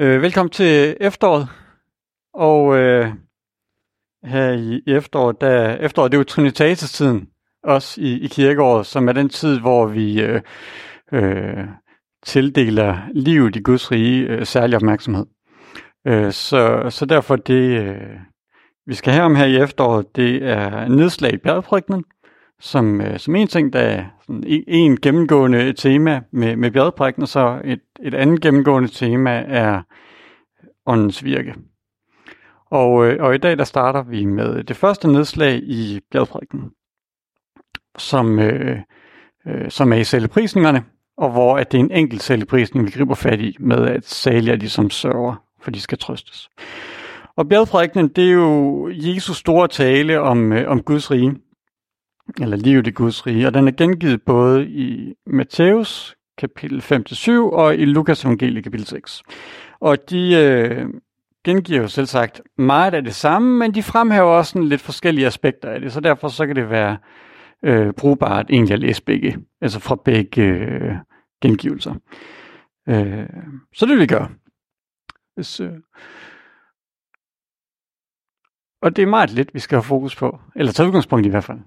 Øh, velkommen til efteråret. Og øh, her i efteråret, der, efteråret det er jo Trinitatis-tiden, også i, i kirkeåret, som er den tid, hvor vi øh, øh, tildeler livet i Guds rige øh, særlig opmærksomhed. Øh, så, så derfor det, øh, vi skal have om her i efteråret, det er nedslag i bjergprægten, som, øh, som en ting, der er sådan en, en gennemgående tema med, med bjergprægten, og så et, et andet gennemgående tema er åndens virke. Og, øh, og i dag der starter vi med det første nedslag i bjergprægten, som, øh, øh, som er i celleprisningerne, og hvor at det er en enkelt celleprisning, vi griber fat i, med at sælge de som sørger, for de skal trøstes. Og bjergprægten, det er jo Jesus store tale om, øh, om Guds rige, eller livet i Guds rige, og den er gengivet både i Matthæus kapitel 5-7 og i Lukas evangelie kapitel 6. Og de øh, gengiver jo selv sagt meget af det samme, men de fremhæver også sådan lidt forskellige aspekter af det, så derfor så kan det være øh, brugbart egentlig at læse begge, altså fra begge øh, gengivelser. Øh, så det vil vi gøre. Hvis, øh, og det er meget lidt, vi skal have fokus på, eller tage udgangspunkt i hvert fald.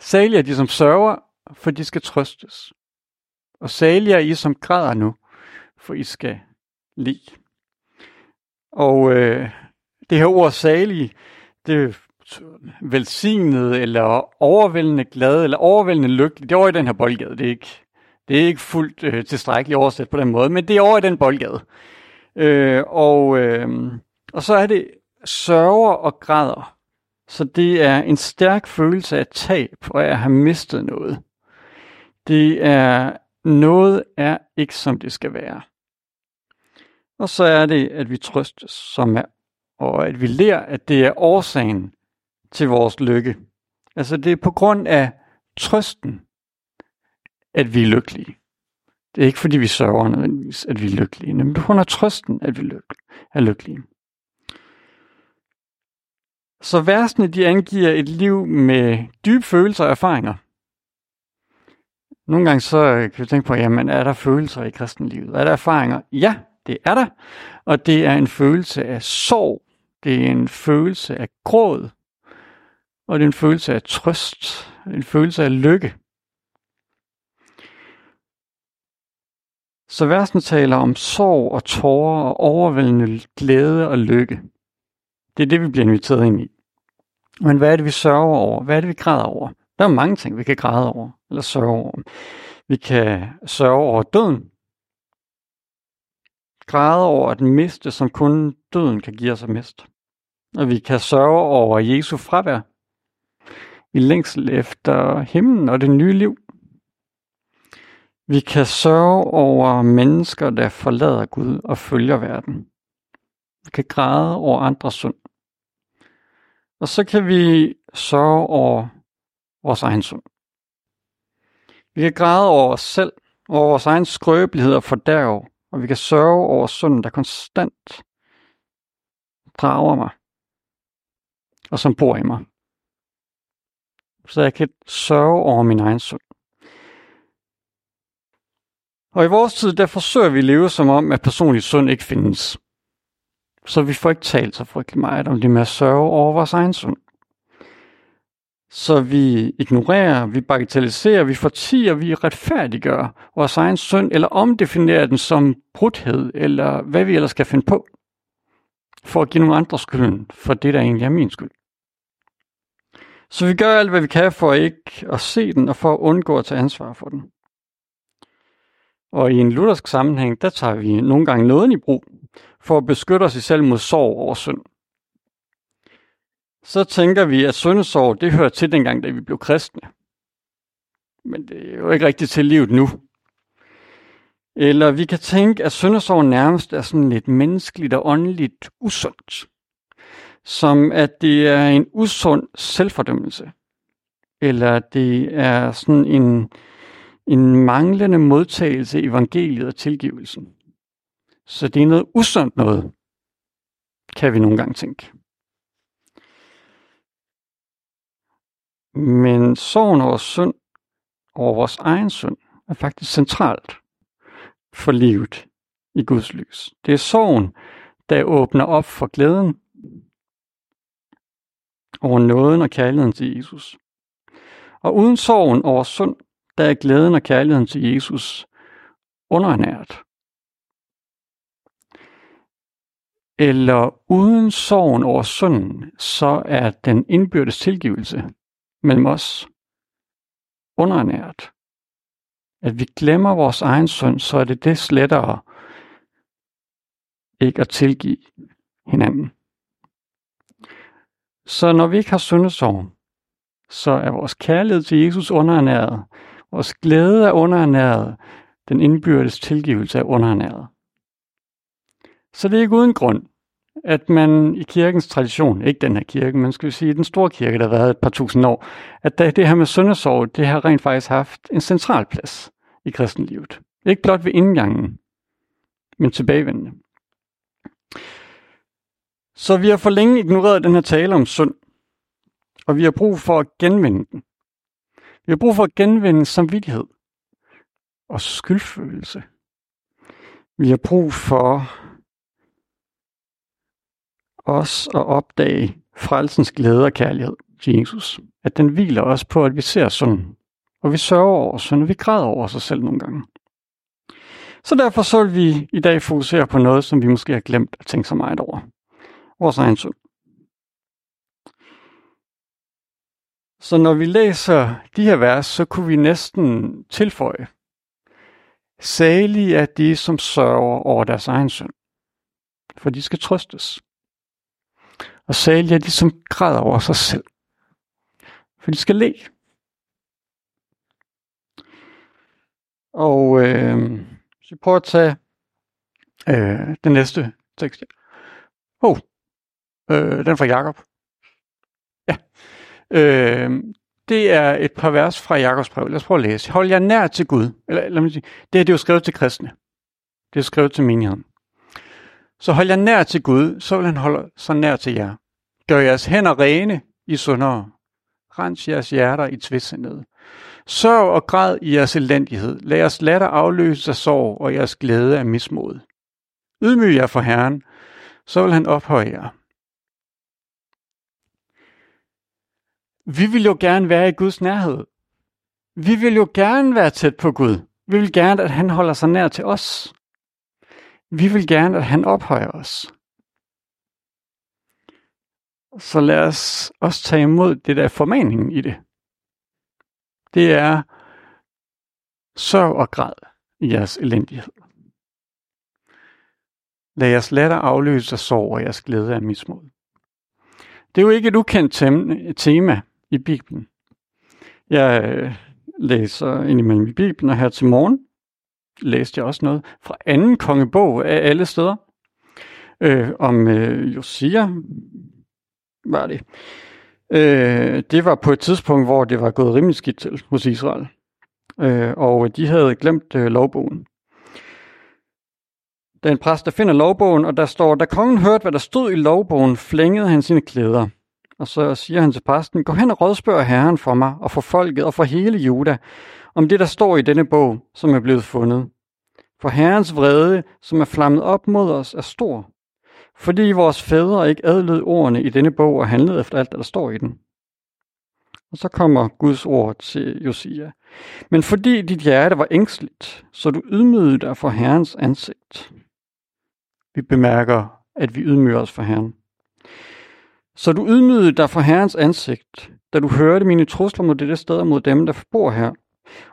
Salige er de, som sørger, for de skal trøstes. Og salige er I, som græder nu, for I skal lide. Og øh, det her ord salige, det velsignede velsignet, eller overvældende glad, eller overvældende lykkelig. Det er over i den her boldgade. Det er ikke, det er ikke fuldt øh, tilstrækkeligt oversat på den måde, men det er over i den boldgade. Øh, og, øh, og så er det sørger og græder. Så det er en stærk følelse af tab og af at have mistet noget. Det er noget er ikke som det skal være. Og så er det, at vi trøstes, som er, og at vi lærer, at det er årsagen til vores lykke. Altså det er på grund af trøsten, at vi er lykkelige. Det er ikke fordi vi sørger nødvendigvis, at vi er lykkelige, men på grund af trøsten, at vi er lykkelige. Så versene de angiver et liv med dybe følelser og erfaringer. Nogle gange så øh, kan vi tænke på, jamen er der følelser i kristenlivet? Er der erfaringer? Ja, det er der. Og det er en følelse af sorg. Det er en følelse af gråd. Og det er en følelse af trøst. En følelse af lykke. Så versen taler om sorg og tårer og overvældende glæde og lykke. Det er det, vi bliver inviteret ind i. Men hvad er det, vi sørger over? Hvad er det, vi græder over? Der er mange ting, vi kan græde over, eller sørge over. Vi kan sørge over døden. Græde over at miste, som kun døden kan give os at miste. Og vi kan sørge over Jesu fravær. I længsel efter himlen og det nye liv. Vi kan sørge over mennesker, der forlader Gud og følger verden. Vi kan græde over andres synd. Og så kan vi sørge over vores egen synd. Vi kan græde over os selv, over vores egen skrøbelighed og fordærv, og vi kan sørge over synden, der konstant drager mig, og som bor i mig. Så jeg kan sørge over min egen synd. Og i vores tid, der forsøger vi at leve som om, at personlig synd ikke findes. Så vi får ikke talt så frygtelig meget om det med at sørge over vores egen synd. Så vi ignorerer, vi bagatelliserer, vi fortiger, vi retfærdiggør vores egen synd, eller omdefinerer den som brudhed, eller hvad vi ellers skal finde på, for at give nogle andre skylden for det, der egentlig er min skyld. Så vi gør alt, hvad vi kan for ikke at se den, og for at undgå at tage ansvar for den. Og i en luthersk sammenhæng, der tager vi nogle gange nåden i brug, for at beskytte os selv mod sorg over synd. Så tænker vi, at syndesorg, det hører til dengang, da vi blev kristne. Men det er jo ikke rigtigt til livet nu. Eller vi kan tænke, at syndesorg nærmest er sådan lidt menneskeligt og åndeligt usundt. Som at det er en usund selvfordømmelse. Eller det er sådan en, en manglende modtagelse i evangeliet og tilgivelsen. Så det er noget usundt noget, kan vi nogle gange tænke. Men sorgen over synd, over vores egen synd, er faktisk centralt for livet i Guds lys. Det er sorgen der åbner op for glæden over nåden og kærligheden til Jesus. Og uden sorgen over synd, der er glæden og kærligheden til Jesus undernært. Eller uden sorgen over synden, så er den indbyrdes tilgivelse mellem os undernært. At vi glemmer vores egen synd, så er det det lettere ikke at tilgive hinanden. Så når vi ikke har syndesorg, så er vores kærlighed til Jesus underernæret. Vores glæde er underernæret. Den indbyrdes tilgivelse er underernæret. Så det er ikke uden grund, at man i kirkens tradition, ikke den her kirke, men skal vi sige den store kirke, der har været et par tusind år, at det her med syndesorg, det har rent faktisk haft en central plads i kristenlivet. Ikke blot ved indgangen, men tilbagevendende. Så vi har for længe ignoreret den her tale om synd, og vi har brug for at genvinde den. Vi har brug for at genvinde samvittighed og skyldfølelse. Vi har brug for os at opdage frelsens glæde og kærlighed til Jesus. At den hviler os på, at vi ser synden, og vi sørger over synden, og vi græder over sig selv nogle gange. Så derfor så vil vi i dag fokusere på noget, som vi måske har glemt at tænke så meget over. Vores egen synd. Så når vi læser de her vers, så kunne vi næsten tilføje, Salige er de, som sørger over deres egen synd, for de skal trøstes. Og Salia ligesom græder over sig selv, for de skal le. Og øh, så vi prøver at tage øh, den næste tekst. Oh, øh, den fra Jakob. Ja. Øh, det er et par vers fra Jakobs brev. Lad os prøve at læse. Hold jer nær til Gud. Eller lad mig sige, det er det jo skrevet til kristne. Det er skrevet til menigheden. Så hold jer nær til Gud, så vil han holde sig nær til jer. Gør jeres hænder rene i sundere. Rens jeres hjerter i tvidsindhed. Sørg og græd i jeres elendighed. Lad jeres latter afløse af sorg og jeres glæde af mismod. Ydmyg jer for Herren, så vil han ophøje jer. Vi vil jo gerne være i Guds nærhed. Vi vil jo gerne være tæt på Gud. Vi vil gerne, at han holder sig nær til os. Vi vil gerne, at han ophøjer os. Så lad os også tage imod det der formaningen i det. Det er sørg og græd i jeres elendighed. Lad jeres latter afløse af sorg og jeres glæde af mismod. Det er jo ikke et ukendt tema i Bibelen. Jeg øh, læser indimellem i Bibelen, og her til morgen læste jeg også noget fra anden kongebog af alle steder, øh, om øh, Josia, var det. Øh, det var på et tidspunkt, hvor det var gået rimelig skidt til hos Israel. Øh, og de havde glemt øh, lovbogen. Der er en præst, der finder lovbogen, og der står, da kongen hørte, hvad der stod i lovbogen, flængede han sine klæder. Og så siger han til præsten, gå hen og rådspørg herren for mig, og for folket, og for hele Juda, om det, der står i denne bog, som er blevet fundet. For herrens vrede, som er flammet op mod os, er stor. Fordi vores fædre ikke adlød ordene i denne bog og handlede efter alt, der står i den. Og så kommer Guds ord til Josia. Men fordi dit hjerte var ængstligt, så du ydmygede dig for Herrens ansigt. Vi bemærker, at vi ydmyger os for Herren. Så du ydmygede dig for Herrens ansigt, da du hørte mine trusler mod dette sted og mod dem, der bor her,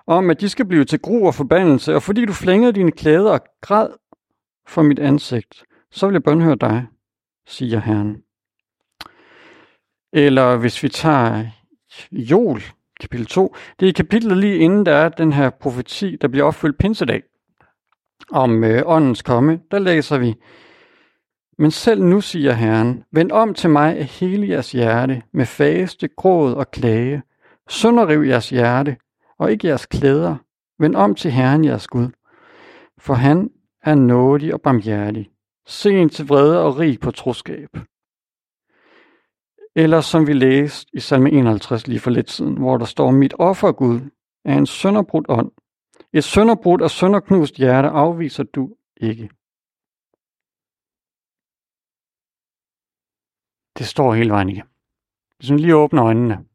om at de skal blive til gru og forbandelse, og fordi du flængede dine klæder og græd for mit ansigt, så vil jeg bønhøre dig, siger Herren. Eller hvis vi tager Jol, kapitel 2, det er i kapitlet lige inden der er den her profeti, der bliver opfyldt pinsedag om øh, åndens komme, der læser vi, men selv nu, siger Herren, vend om til mig af hele jeres hjerte, med faste, gråd og klage. Sønderriv jeres hjerte, og ikke jeres klæder. Vend om til Herren jeres Gud. For han er nådig og barmhjertig, sen til vrede og rig på troskab. Eller som vi læste i salme 51 lige for lidt siden, hvor der står, mit offer Gud er en sønderbrudt ånd. Et sønderbrudt og sønderknust hjerte afviser du ikke. det står hele vejen igennem. Hvis man lige åbner øjnene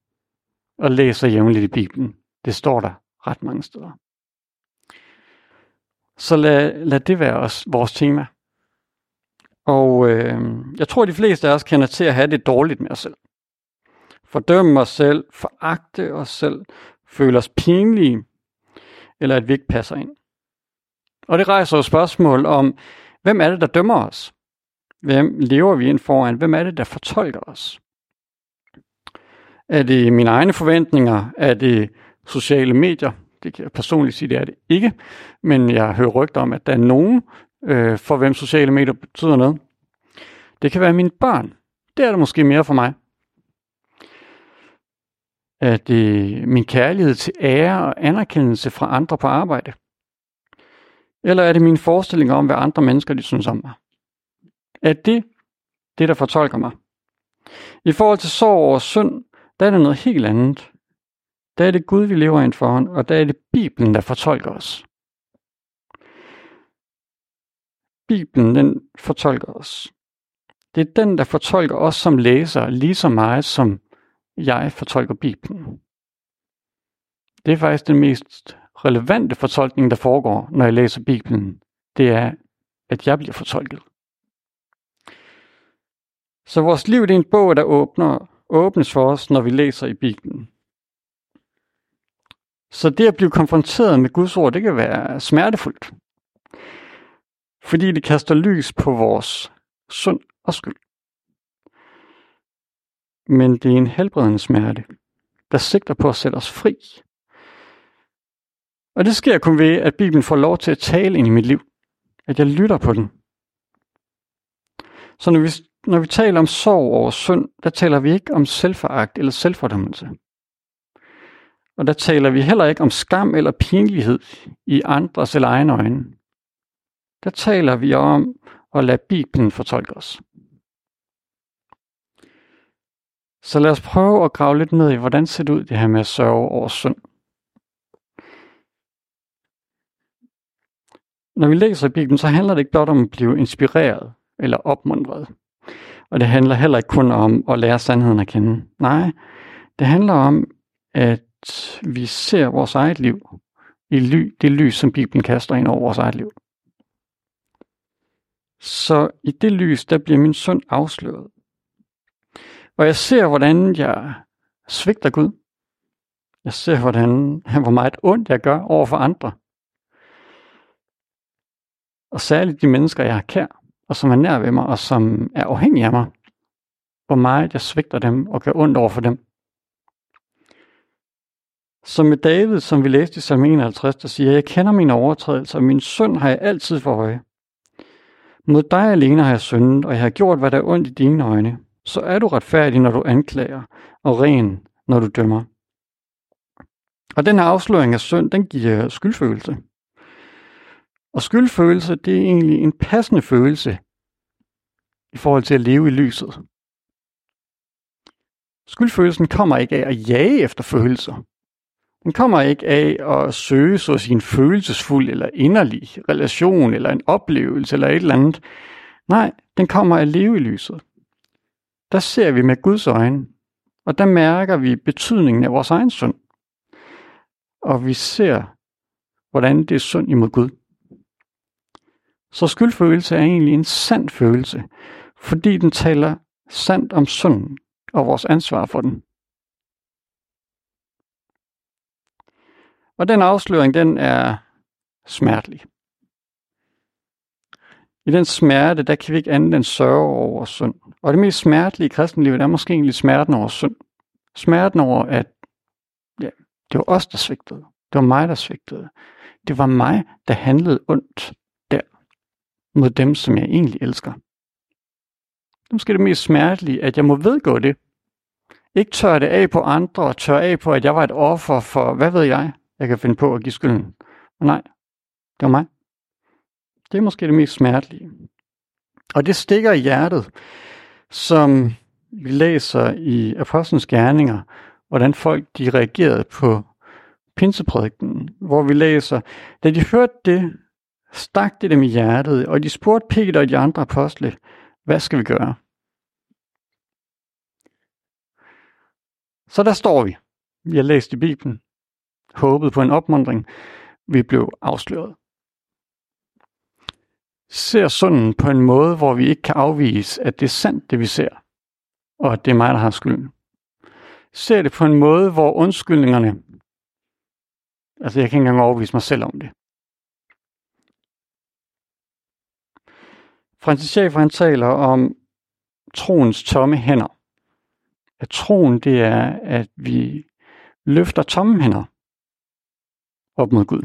og læser jævnligt i Bibelen, det står der ret mange steder. Så lad, lad det være os, vores tema. Og øh, jeg tror, de fleste af os kender til at have det dårligt med os selv. Fordømme os selv, foragte os selv, føle os pinlige, eller at vi ikke passer ind. Og det rejser jo spørgsmål om, hvem er det, der dømmer os? Hvem lever vi ind foran? Hvem er det, der fortolker os? Er det mine egne forventninger? Er det sociale medier? Det kan jeg personligt sige, det er det ikke. Men jeg hører rygter om, at der er nogen, øh, for hvem sociale medier betyder noget. Det kan være mine børn. Det er det måske mere for mig. Er det min kærlighed til ære og anerkendelse fra andre på arbejde? Eller er det mine forestillinger om, hvad andre mennesker de synes om mig? Er det det, der fortolker mig? I forhold til sorg og synd, der er det noget helt andet. Der er det Gud, vi lever indenfor, og der er det Bibelen, der fortolker os. Bibelen, den fortolker os. Det er den, der fortolker os som læsere lige så meget, som jeg fortolker Bibelen. Det er faktisk den mest relevante fortolkning, der foregår, når jeg læser Bibelen. Det er, at jeg bliver fortolket. Så vores liv det er en bog, der åbner, åbnes for os, når vi læser i Bibelen. Så det at blive konfronteret med Guds ord, det kan være smertefuldt. Fordi det kaster lys på vores synd og skyld. Men det er en helbredende smerte, der sigter på at sætte os fri. Og det sker kun ved, at Bibelen får lov til at tale ind i mit liv. At jeg lytter på den. Så når vi, når vi taler om sorg over synd, der taler vi ikke om selvforagt eller selvfordømmelse. Og der taler vi heller ikke om skam eller pinlighed i andres eller egne øjne. Der taler vi om at lade Bibelen fortolke os. Så lad os prøve at grave lidt ned i, hvordan ser det ud det her med at sørge over synd. Når vi læser Bibelen, så handler det ikke blot om at blive inspireret eller opmuntret. Og det handler heller ikke kun om at lære sandheden at kende. Nej, det handler om, at vi ser vores eget liv i ly, det lys, som Bibelen kaster ind over vores eget liv. Så i det lys, der bliver min synd afsløret. Og jeg ser, hvordan jeg svigter Gud. Jeg ser, hvordan, hvor meget ondt jeg gør over for andre. Og særligt de mennesker, jeg har kær, og som er nær ved mig, og som er afhængige af mig. Hvor meget jeg svigter dem og gør ondt over for dem. Som med David, som vi læste i salm 51, der siger, jeg kender mine overtrædelser, og min synd har jeg altid for øje. Mod dig alene har jeg syndet, og jeg har gjort, hvad der er ondt i dine øjne. Så er du retfærdig, når du anklager, og ren, når du dømmer. Og den her afsløring af synd, den giver skyldfølelse. Og skyldfølelse, det er egentlig en passende følelse i forhold til at leve i lyset. Skyldfølelsen kommer ikke af at jage efter følelser. Den kommer ikke af at søge så at sige, en følelsesfuld eller inderlig relation eller en oplevelse eller et eller andet. Nej, den kommer af at leve i lyset. Der ser vi med Guds øjne, og der mærker vi betydningen af vores egen synd. Og vi ser, hvordan det er synd imod Gud. Så skyldfølelse er egentlig en sand følelse, fordi den taler sandt om synden og vores ansvar for den. Og den afsløring, den er smertelig. I den smerte, der kan vi ikke andet end sørge over synd. Og det mest smertelige i kristenlivet er måske egentlig smerten over synd. Smerten over, at ja, det var os, der svigtede. Det var mig, der svigtede. Det var mig, der handlede ondt der mod dem, som jeg egentlig elsker. Det er måske det mest smertelige, at jeg må vedgå det. Ikke tør det af på andre, og tør af på, at jeg var et offer for, hvad ved jeg, jeg kan finde på at give skylden. Men nej, det var mig. Det er måske det mest smertelige. Og det stikker i hjertet, som vi læser i Apostlenes Gerninger, hvordan folk de reagerede på pinseprædiken, hvor vi læser, da de hørte det, stak det dem i hjertet, og de spurgte Peter og de andre apostle, hvad skal vi gøre? Så der står vi. Vi har læst i Bibelen, håbet på en opmundring. Vi blev afsløret. Ser sunden på en måde, hvor vi ikke kan afvise, at det er sandt, det vi ser, og at det er mig, der har skylden. Ser det på en måde, hvor undskyldningerne, altså jeg kan ikke engang overvise mig selv om det. Francis Schaeffer han taler om troens tomme hænder. At troen det er, at vi løfter tomme hænder op mod Gud.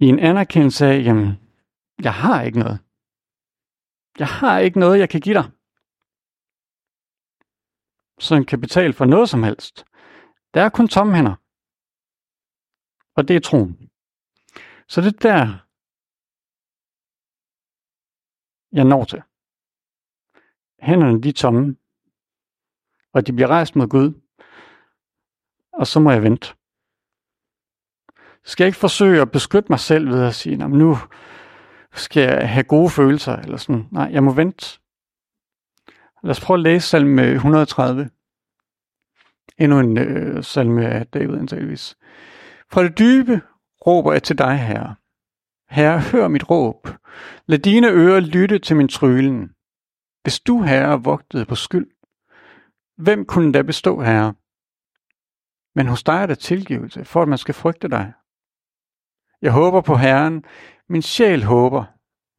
I en anerkendelse af, jamen, jeg har ikke noget. Jeg har ikke noget, jeg kan give dig. Som kan betale for noget som helst. Der er kun tomme hænder. Og det er troen. Så det er der, jeg når til. Hænderne de er tomme, og de bliver rejst mod Gud, og så må jeg vente. Skal jeg ikke forsøge at beskytte mig selv ved at sige, nu skal jeg have gode følelser, eller sådan. Nej, jeg må vente. Lad os prøve at læse salme 130. Endnu en øh, salme af David antageligvis. Fra det dybe råber jeg til dig, Herre. Herre, hør mit råb. Lad dine ører lytte til min trylen. Hvis du, Herre, vogtede på skyld, hvem kunne da bestå, Herre? Men hos dig er der tilgivelse, for at man skal frygte dig. Jeg håber på Herren. Min sjæl håber.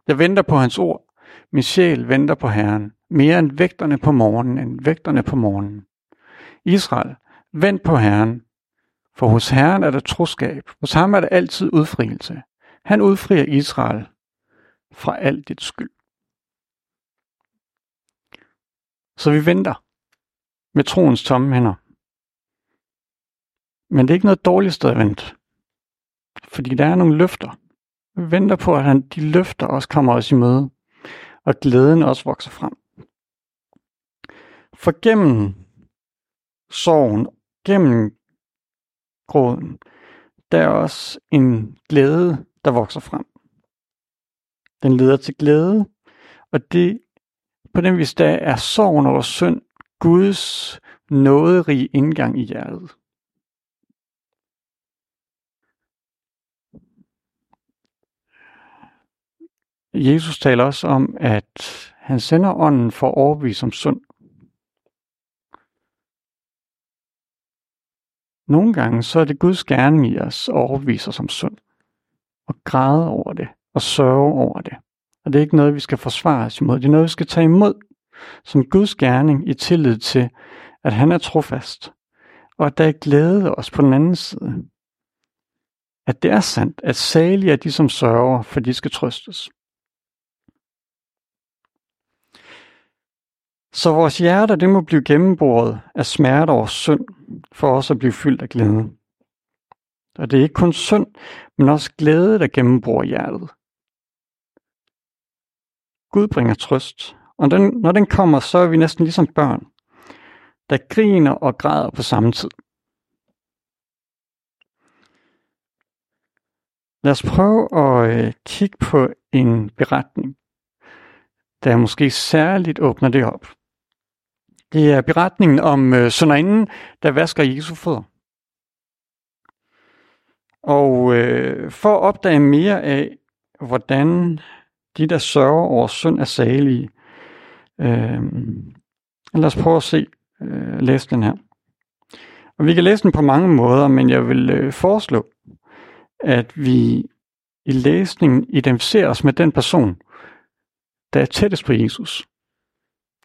Jeg venter på hans ord. Min sjæl venter på Herren. Mere end vægterne på morgenen, end vægterne på morgenen. Israel, vent på Herren. For hos Herren er der troskab. Hos ham er der altid udfrielse. Han udfrier Israel fra alt dit skyld. Så vi venter med troens tomme hænder. Men det er ikke noget dårligt sted at vente. Fordi der er nogle løfter. Vi venter på, at han, de løfter også kommer os i møde. Og glæden også vokser frem. For gennem sorgen, gennem gråden, der er også en glæde, der vokser frem. Den leder til glæde, og det på den vis, der er sorgen over synd Guds nåderige indgang i hjertet. Jesus taler også om, at han sender ånden for at overbevise om synd. Nogle gange så er det Guds gerning i os at overbevise os om synd. Og græde over det. Og sørge over det. Og det er ikke noget, vi skal forsvare os imod. Det er noget, vi skal tage imod som Guds gerning i tillid til, at han er trofast. Og at der er glæde os på den anden side. At det er sandt, at salige er de, som sørger, for de skal trøstes. Så vores hjerter, det må blive gennemboret af smerte og synd, for os at blive fyldt af glæde. Og det er ikke kun synd, men også glæde, der gennembruger hjertet. Gud bringer trøst, og den, når den kommer, så er vi næsten ligesom børn, der griner og græder på samme tid. Lad os prøve at øh, kigge på en beretning, der måske særligt åbner det op. Det er beretningen om øh, sønderinden, der vasker Jesu fødder. Og øh, for at opdage mere af, hvordan de, der sørger over synd, er salige, øh, lad os prøve at se, øh, læse den her. Og vi kan læse den på mange måder, men jeg vil øh, foreslå, at vi i læsningen identificerer os med den person, der er tættest på Jesus.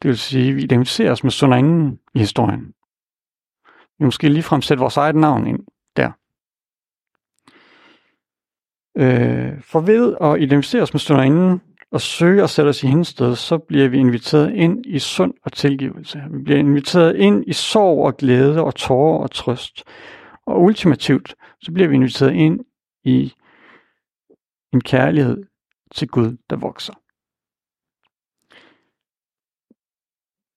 Det vil sige, at vi identificerer os med sønderinden i historien. Vi måske ligefrem sætte vores eget navn ind der. Øh, for ved at identificere os med sønderinden og søge at sætte os i hendes sted, så bliver vi inviteret ind i sund og tilgivelse. Vi bliver inviteret ind i sorg og glæde og tårer og trøst. Og ultimativt, så bliver vi inviteret ind i en kærlighed til Gud, der vokser.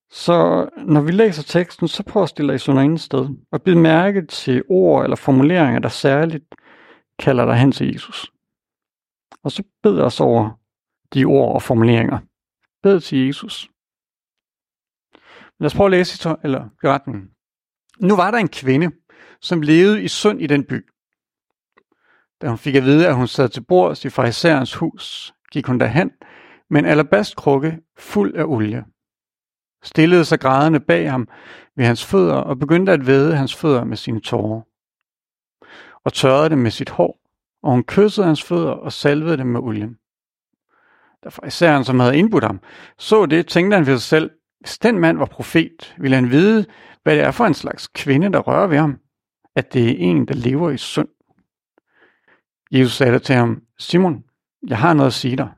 Så når vi læser teksten, så prøv at stille dig i sådan andet sted, og bid mærke til ord eller formuleringer, der særligt kalder dig hen til Jesus. Og så bed os over de ord og formuleringer. Bed til Jesus. Lad os prøve at læse eller beretningen Nu var der en kvinde, som levede i sund i den by. Da hun fik at vide, at hun sad til bords i farisæerens hus, gik hun derhen med en alabastkrukke fuld af olie. Stillede sig grædende bag ham ved hans fødder og begyndte at væde hans fødder med sine tårer. Og tørrede dem med sit hår, og hun kyssede hans fødder og salvede dem med olien. Da farisæeren, som havde indbudt ham, så det, tænkte han ved sig selv, hvis den mand var profet, ville han vide, hvad det er for en slags kvinde, der rører ved ham, at det er en, der lever i synd. Jesus sagde til ham, Simon, jeg har noget at sige dig.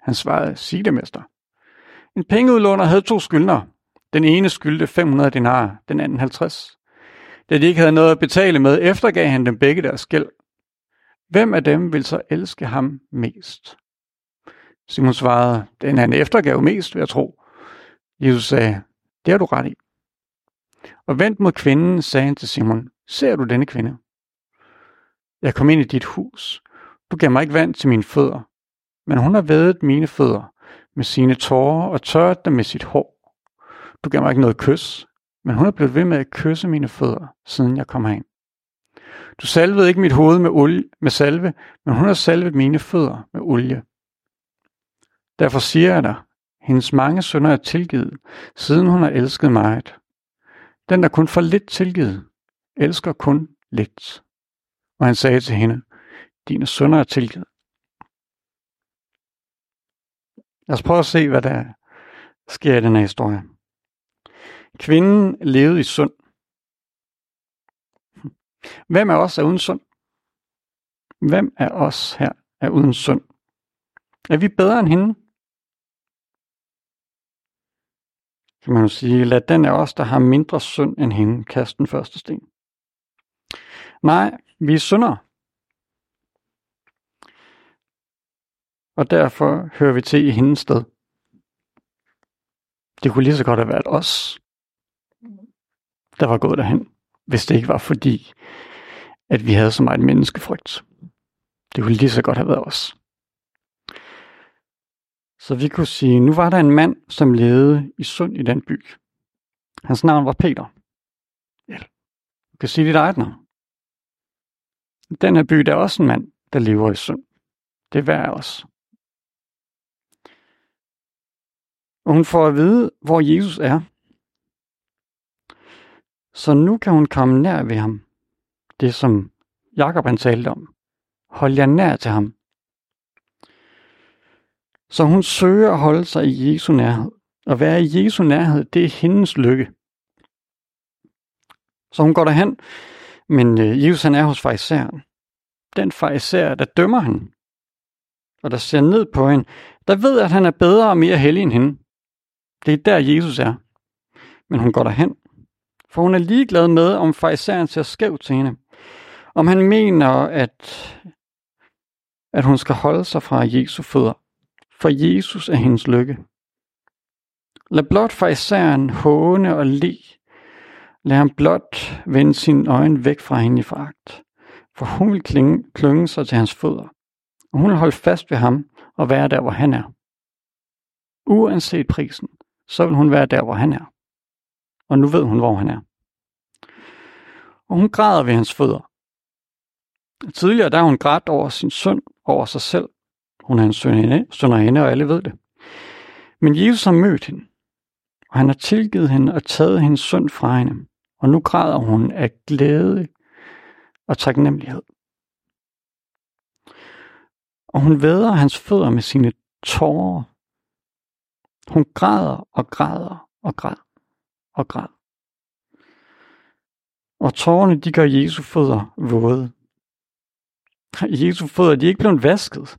Han svarede, sig det, mester. En pengeudlåner havde to skyldnere. Den ene skyldte 500 dinar, den anden 50. Da de ikke havde noget at betale med, eftergav han dem begge deres gæld. Hvem af dem vil så elske ham mest? Simon svarede, den han eftergav mest, vil jeg tro. Jesus sagde, det har du ret i. Og vendt mod kvinden, sagde han til Simon, ser du denne kvinde? Jeg kom ind i dit hus. Du gav mig ikke vand til mine fødder, men hun har vædet mine fødder med sine tårer og tørret dem med sit hår. Du gav mig ikke noget kys, men hun er blevet ved med at kysse mine fødder, siden jeg kom herind. Du salvede ikke mit hoved med, olie, med salve, men hun har salvet mine fødder med olie. Derfor siger jeg dig, hendes mange sønder er tilgivet, siden hun har elsket mig. Den, der kun får lidt tilgivet, elsker kun lidt. Og han sagde til hende, dine sønder er tilgivet. Lad os prøve at se, hvad der sker i den her historie. Kvinden levede i synd. Hvem af os er uden synd? Hvem af os her er uden synd? Er vi bedre end hende? Kan man jo sige, lad den af os, der har mindre synd end hende, kaste den første sten. Nej, vi er syndere. Og derfor hører vi til i hendes sted. Det kunne lige så godt have været os, der var gået derhen, hvis det ikke var fordi, at vi havde så meget menneskefrygt. Det kunne lige så godt have været os. Så vi kunne sige, nu var der en mand, som levede i Sund i den by. Hans navn var Peter. Du kan sige dit eget navn. Den her by, der er også en mand, der lever i Sund. Det er hver af os. Og hun får at vide, hvor Jesus er. Så nu kan hun komme nær ved ham. Det som Jakob han talte om. Hold jer nær til ham. Så hun søger at holde sig i Jesu nærhed. At være i Jesu nærhed, det er hendes lykke. Så hun går derhen, men øh, Jesus han er hos fejseren. Den farisæer, der dømmer hende, og der ser ned på hende, der ved, at han er bedre og mere hellig end hende. Det er der, Jesus er. Men hun går derhen, for hun er ligeglad med, om farisæeren ser skævt til hende. Om han mener, at, at hun skal holde sig fra Jesu fødder. For Jesus er hendes lykke. Lad blot farisæeren håne og le. Lad ham blot vende sine øjne væk fra hende i foragt. For hun vil klinge, klynge sig til hans fødder. Og hun vil holde fast ved ham og være der, hvor han er. Uanset prisen, så vil hun være der, hvor han er. Og nu ved hun, hvor han er. Og hun græder ved hans fødder. Tidligere der hun grædt over sin søn, over sig selv. Hun er en sønderinde, og alle ved det. Men Jesus har mødt hende, og han har tilgivet hende og taget hendes synd fra hende. Og nu græder hun af glæde og taknemmelighed. Og hun væder hans fødder med sine tårer hun græder og græder og græder og græder. Og tårerne, de gør Jesu fødder våde. Jesu fødder, de er ikke blevet vasket.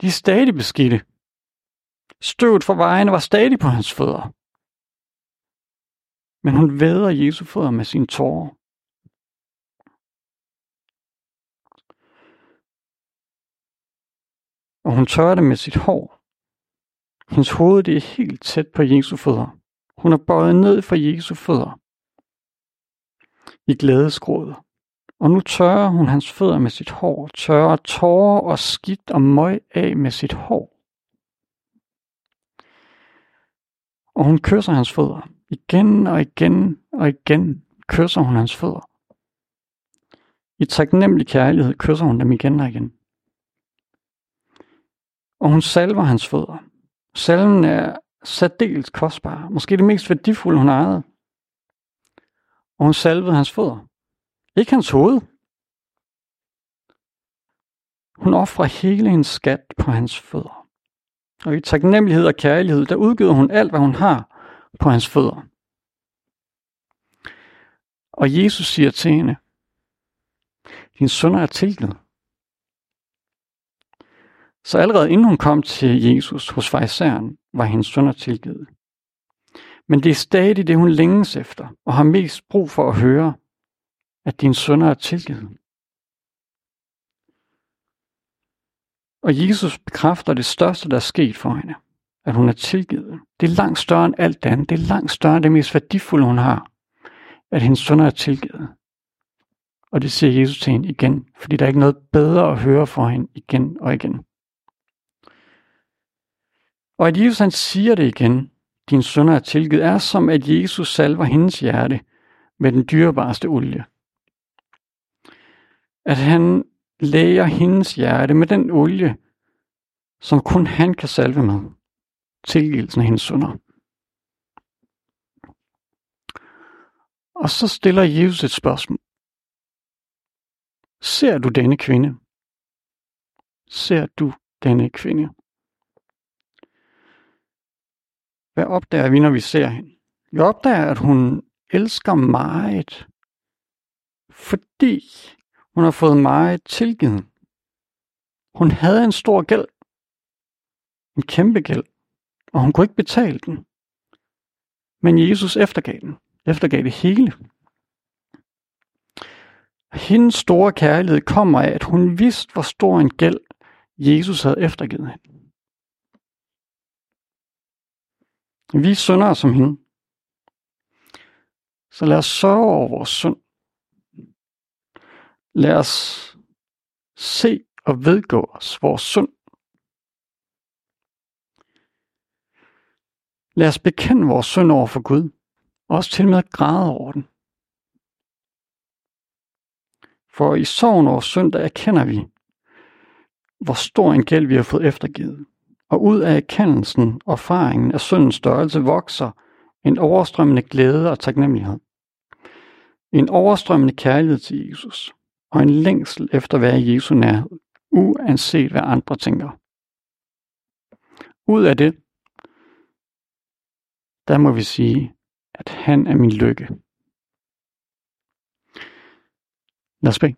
De er stadig beskidte. Støvet fra vejene var stadig på hans fødder. Men hun væder Jesu fødder med sine tårer. Og hun tørrer det med sit hår. Hendes hoved det er helt tæt på Jesu fødder. Hun er bøjet ned for Jesu fødder. I glædesgråd. Og nu tørrer hun hans fødder med sit hår, tørrer tårer og skidt og møg af med sit hår. Og hun kysser hans fødder. Igen og igen og igen kysser hun hans fødder. I taknemmelig kærlighed kysser hun dem igen og igen. Og hun salver hans fødder. Salmen er særdeles kostbar, måske det mest værdifulde, hun ejede. Og hun salvede hans fødder. Ikke hans hoved. Hun offrer hele hendes skat på hans fødder. Og i taknemmelighed og kærlighed, der udgiver hun alt, hvad hun har på hans fødder. Og Jesus siger til hende, din søn er tilgivet. Så allerede inden hun kom til Jesus hos fejseren, var hendes sønner tilgivet. Men det er stadig det, hun længes efter, og har mest brug for at høre, at din sønner er tilgivet. Og Jesus bekræfter det største, der er sket for hende, at hun er tilgivet. Det er langt større end alt andet. Det er langt større end det mest værdifulde, hun har, at hendes sønner er tilgivet. Og det siger Jesus til hende igen, fordi der er ikke noget bedre at høre for hende igen og igen. Og at Jesus han siger det igen, din sønner er tilgivet, er som at Jesus salver hendes hjerte med den dyrebareste olie. At han læger hendes hjerte med den olie, som kun han kan salve med. Tilgivelsen af hendes sønner. Og så stiller Jesus et spørgsmål. Ser du denne kvinde? Ser du denne kvinde? Hvad opdager vi, når vi ser hende? Vi opdager, at hun elsker meget, fordi hun har fået meget tilgivet. Hun havde en stor gæld. En kæmpe gæld. Og hun kunne ikke betale den. Men Jesus eftergav den. Eftergav det hele. Hendes store kærlighed kommer af, at hun vidste, hvor stor en gæld Jesus havde eftergivet hende. Vi er syndere som hende. Så lad os sørge over vores synd. Lad os se og vedgå os vores synd. Lad os bekende vores synd over for Gud. Også til med græde over den. For i sorgen over synd, der erkender vi, hvor stor en gæld vi har fået eftergivet. Og ud af erkendelsen og erfaringen af syndens størrelse vokser en overstrømmende glæde og taknemmelighed. En overstrømmende kærlighed til Jesus og en længsel efter at være i Jesu nærhed, uanset hvad andre tænker. Ud af det, der må vi sige, at han er min lykke. Lad os bede.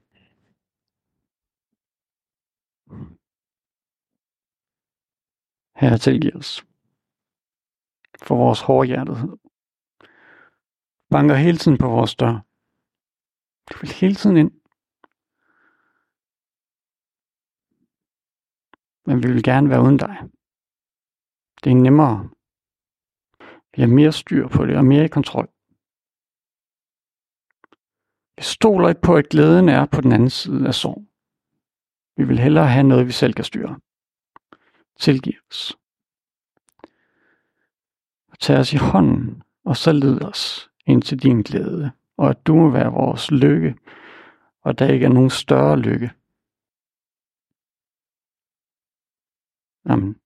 Herre, tilgiv os for vores hårdhjertethed. Banker hele tiden på vores dør. Du vil hele tiden ind. Men vi vil gerne være uden dig. Det er nemmere. Vi har mere styr på det og mere i kontrol. Vi stoler ikke på, at glæden er på den anden side af sorg. Vi vil hellere have noget, vi selv kan styre tilgives. Og tag os i hånden, og så led os ind til din glæde, og at du må være vores lykke, og der ikke er nogen større lykke. Amen.